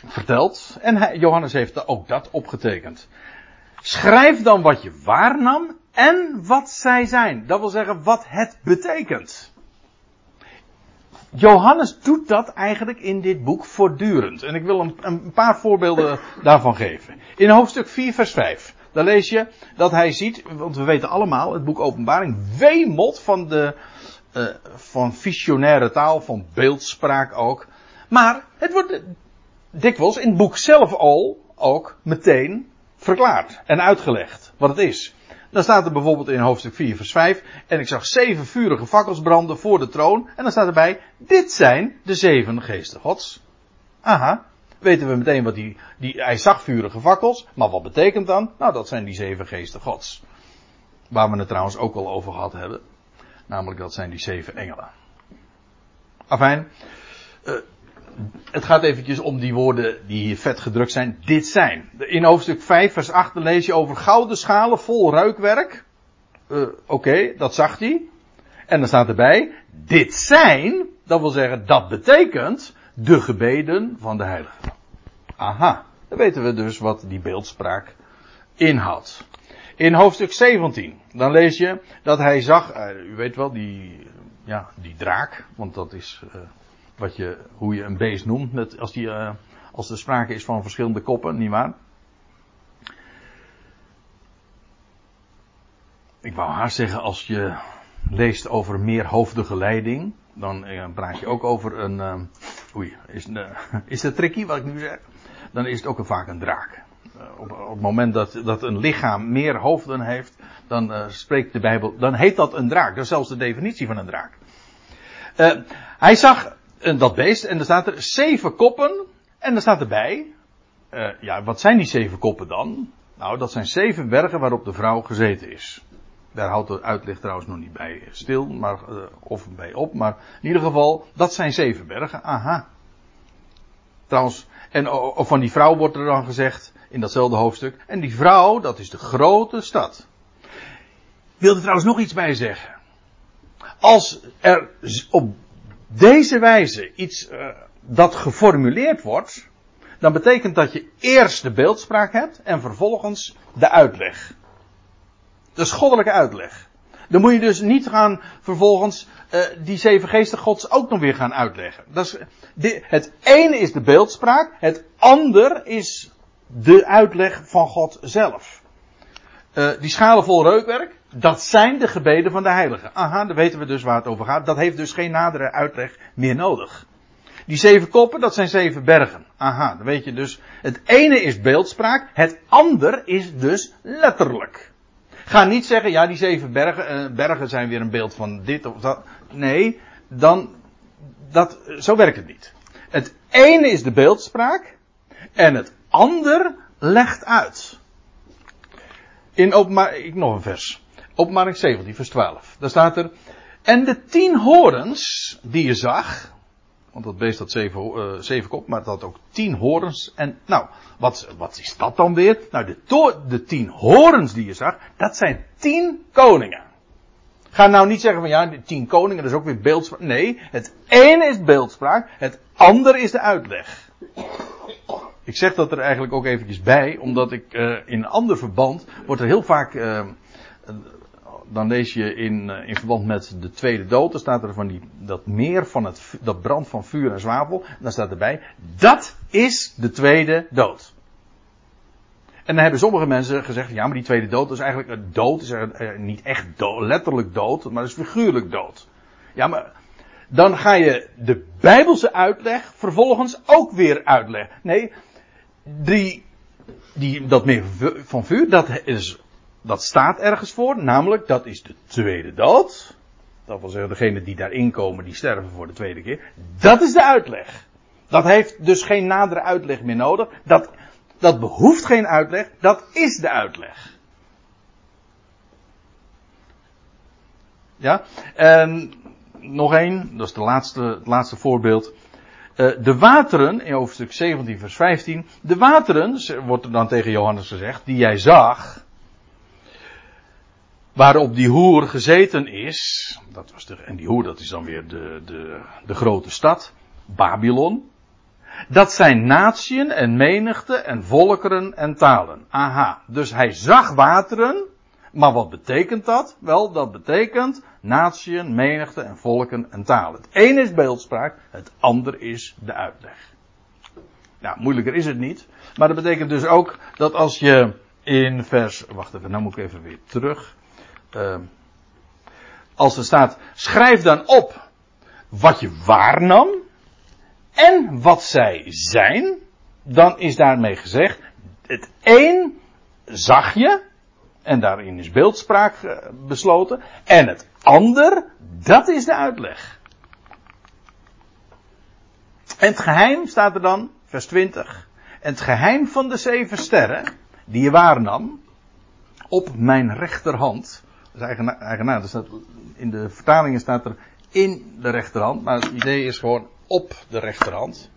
verteld. En Johannes heeft ook dat opgetekend. Schrijf dan wat je waarnam en wat zij zijn. Dat wil zeggen wat het betekent. Johannes doet dat eigenlijk in dit boek voortdurend. En ik wil een, een paar voorbeelden daarvan geven. In hoofdstuk 4, vers 5. Daar lees je dat hij ziet, want we weten allemaal, het boek Openbaring wemelt van de, uh, van visionaire taal, van beeldspraak ook. Maar het wordt dikwijls in het boek zelf al ook meteen verklaard en uitgelegd wat het is. Dan staat er bijvoorbeeld in hoofdstuk 4 vers 5. En ik zag zeven vurige fakkels branden voor de troon. En dan staat erbij, dit zijn de zeven geesten gods. Aha, weten we meteen wat die, die, hij zag vurige fakkels. Maar wat betekent dan? Nou, dat zijn die zeven geesten gods. Waar we het trouwens ook al over gehad hebben. Namelijk dat zijn die zeven engelen. Afijn, uh, het gaat eventjes om die woorden die hier vet gedrukt zijn. Dit zijn. In hoofdstuk 5 vers 8 lees je over gouden schalen vol ruikwerk. Uh, Oké, dat zag hij. En dan staat erbij, dit zijn, dat wil zeggen, dat betekent de gebeden van de heiligen. Aha. dan weten we dus wat die beeldspraak inhoudt. In hoofdstuk 17, dan lees je dat hij zag, uh, u weet wel, die, ja, die draak, want dat is uh, wat je, hoe je een beest noemt, als, die, uh, als er sprake is van verschillende koppen, nietwaar? Ik wou haast zeggen, als je leest over meerhoofdige leiding, dan praat je ook over een, oei, is, [laughs] is dat tricky wat ik nu zeg? Dan is het ook vaak een draak. Eh, op, op, het moment dat, dat een lichaam meer hoofden heeft, dan uh, spreekt de Bijbel, dan heet dat een draak. Dat is zelfs de definitie van een draak. Uh, hij zag dat beest en er staat er zeven koppen en er staat erbij, ja, wat zijn die zeven koppen dan? Nou, dat zijn zeven bergen waarop de vrouw gezeten is. Daar houdt de uitleg trouwens nog niet bij stil, maar, of bij op, maar in ieder geval, dat zijn zeven bergen. Aha. Trouwens, en van die vrouw wordt er dan gezegd, in datzelfde hoofdstuk. En die vrouw, dat is de grote stad. Wil er trouwens nog iets bij zeggen. Als er op deze wijze iets uh, dat geformuleerd wordt, dan betekent dat je eerst de beeldspraak hebt en vervolgens de uitleg. De goddelijke uitleg. Dan moet je dus niet gaan vervolgens uh, die zeven geesten gods ook nog weer gaan uitleggen. Dat is, het ene is de beeldspraak, het ander is de uitleg van God zelf. Uh, die schalen vol reukwerk, dat zijn de gebeden van de heiligen. Aha, dan weten we dus waar het over gaat. Dat heeft dus geen nadere uitleg meer nodig. Die zeven koppen, dat zijn zeven bergen. Aha, dan weet je dus. Het ene is beeldspraak, het ander is dus letterlijk. Ga niet zeggen, ja, die zeven bergen, uh, bergen zijn weer een beeld van dit of dat. Nee, dan, dat, zo werkt het niet. Het ene is de beeldspraak, en het ander legt uit. In openbaar, ik nog een vers. Openbaring 17, vers 12. Daar staat er. En de tien horens die je zag. Want dat beest had zeven, uh, kop, maar het had ook tien horens. En nou, wat, wat is dat dan weer? Nou, de, de tien horens die je zag, dat zijn tien koningen. Ga nou niet zeggen van ja, de tien koningen, dat is ook weer beeldspraak. Nee, het ene is beeldspraak, het andere is de uitleg. Ik zeg dat er eigenlijk ook eventjes bij, omdat ik uh, in een ander verband wordt er heel vaak, uh, dan lees je in, uh, in verband met de tweede dood, dan staat er van die, dat meer van het, dat brand van vuur en zwavel, dan staat erbij, dat is de tweede dood. En dan hebben sommige mensen gezegd, ja maar die tweede dood is eigenlijk, een dood is niet echt dood, letterlijk dood, maar is figuurlijk dood. Ja maar, dan ga je de Bijbelse uitleg vervolgens ook weer uitleggen. Nee, die, die, dat meer van vuur, dat, is, dat staat ergens voor, namelijk dat is de tweede dood. Dat wil zeggen, degene die daarin komen, die sterven voor de tweede keer. Dat is de uitleg. Dat heeft dus geen nadere uitleg meer nodig. Dat, dat behoeft geen uitleg, dat is de uitleg. Ja, en nog één, dat is de laatste, het laatste voorbeeld. Uh, de wateren, in hoofdstuk 17, vers 15. De wateren, wordt er dan tegen Johannes gezegd, die jij zag. Waarop die hoer gezeten is. Dat was de, en die hoer, dat is dan weer de, de, de grote stad. Babylon. Dat zijn natieën en menigte en volkeren en talen. Aha. Dus hij zag wateren. Maar wat betekent dat? Wel, dat betekent natieën, menigte en volken en talen. Het ene is beeldspraak, het ander is de uitleg. Nou, moeilijker is het niet. Maar dat betekent dus ook dat als je in vers. Wacht even, nou moet ik even weer terug. Uh, als er staat: schrijf dan op wat je waarnam en wat zij zijn. Dan is daarmee gezegd: het een zag je, en daarin is beeldspraak eh, besloten. En het ander, dat is de uitleg. En het geheim staat er dan, vers 20. En het geheim van de zeven sterren, die je waarnam, op mijn rechterhand. Is eigenaar, staat, in de vertalingen staat er in de rechterhand, maar het idee is gewoon op de rechterhand.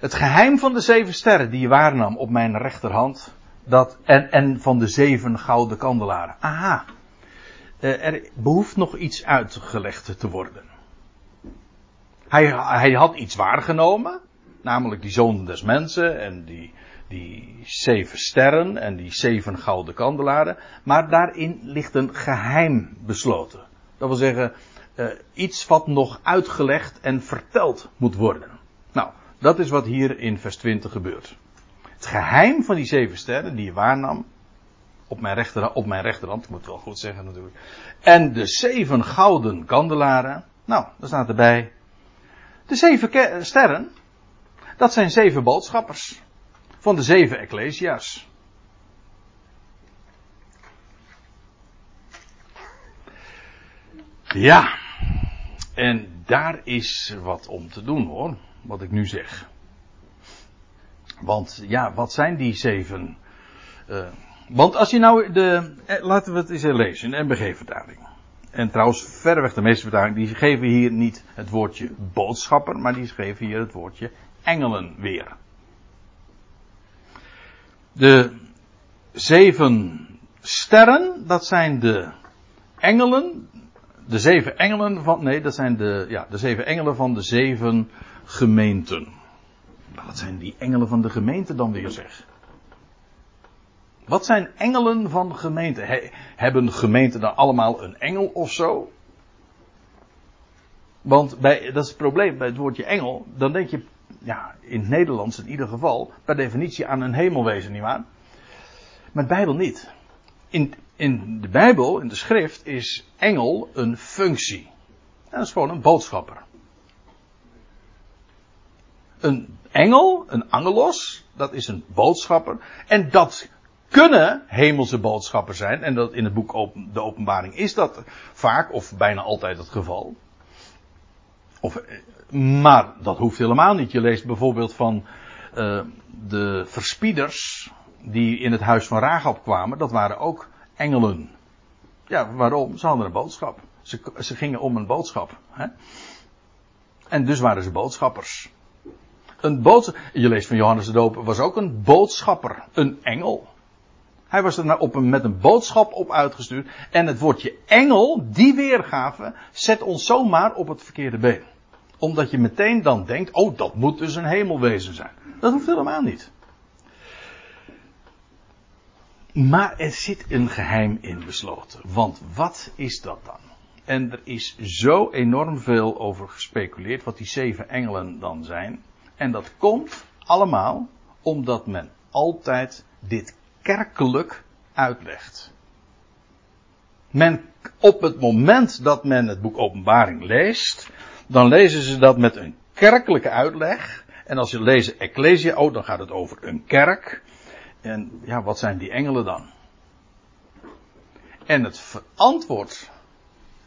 Het geheim van de zeven sterren die je waarnam op mijn rechterhand, dat, en, en van de zeven gouden kandelaren. Aha. Uh, er behoeft nog iets uitgelegd te worden. Hij, hij had iets waargenomen. Namelijk die zoon des mensen en die, die zeven sterren en die zeven gouden kandelaren. Maar daarin ligt een geheim besloten. Dat wil zeggen, uh, iets wat nog uitgelegd en verteld moet worden. Nou, dat is wat hier in vers 20 gebeurt. Het geheim van die zeven sterren die je waarnam, op mijn, rechter, op mijn rechterhand, ik moet wel goed zeggen natuurlijk. En de zeven gouden kandelaren, nou, daar staat erbij. De zeven sterren, dat zijn zeven boodschappers van de zeven ecclesia's. Ja, en daar is wat om te doen hoor, wat ik nu zeg. Want ja, wat zijn die zeven? Uh, want als je nou de, eh, laten we het eens lezen in NBG-vertaling. En trouwens, verreweg de meeste vertalingen, die geven hier niet het woordje boodschapper, maar die geven hier het woordje engelen weer. De zeven sterren, dat zijn de engelen, de zeven engelen van, nee, dat zijn de, ja, de zeven engelen van de zeven gemeenten. Wat zijn die engelen van de gemeente dan weer zeg? Wat zijn engelen van gemeenten? hebben gemeenten dan allemaal een engel of zo? Want bij, dat is het probleem bij het woordje engel. Dan denk je, ja, in het Nederlands in ieder geval, per definitie aan een hemelwezen, nietwaar? Maar de Bijbel niet. In, in de Bijbel, in de schrift, is engel een functie. dat is gewoon een boodschapper. Een engel, een angelos, dat is een boodschapper. En dat kunnen hemelse boodschappers zijn. En dat in het boek de openbaring is dat vaak of bijna altijd het geval. Of, eh, maar dat hoeft helemaal niet. Je leest bijvoorbeeld van uh, de verspieders die in het huis van Rahab kwamen. Dat waren ook engelen. Ja, waarom? Ze hadden een boodschap. Ze, ze gingen om een boodschap. Hè? En dus waren ze boodschappers. Een boodschap, je leest van Johannes de Doper, was ook een boodschapper, een engel. Hij was er nou op een, met een boodschap op uitgestuurd. En het woordje engel, die weergave, zet ons zomaar op het verkeerde been. Omdat je meteen dan denkt, oh dat moet dus een hemelwezen zijn. Dat hoeft helemaal niet. Maar er zit een geheim in besloten. Want wat is dat dan? En er is zo enorm veel over gespeculeerd wat die zeven engelen dan zijn. En dat komt allemaal omdat men altijd dit kerkelijk uitlegt. Men, op het moment dat men het boek Openbaring leest, dan lezen ze dat met een kerkelijke uitleg. En als je leest Ecclesia, oh, dan gaat het over een kerk. En ja, wat zijn die engelen dan? En het antwoord,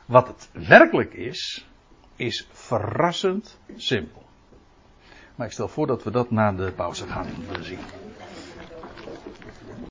wat het werkelijk is, is verrassend simpel. Maar ik stel voor dat we dat na de pauze gaan zien.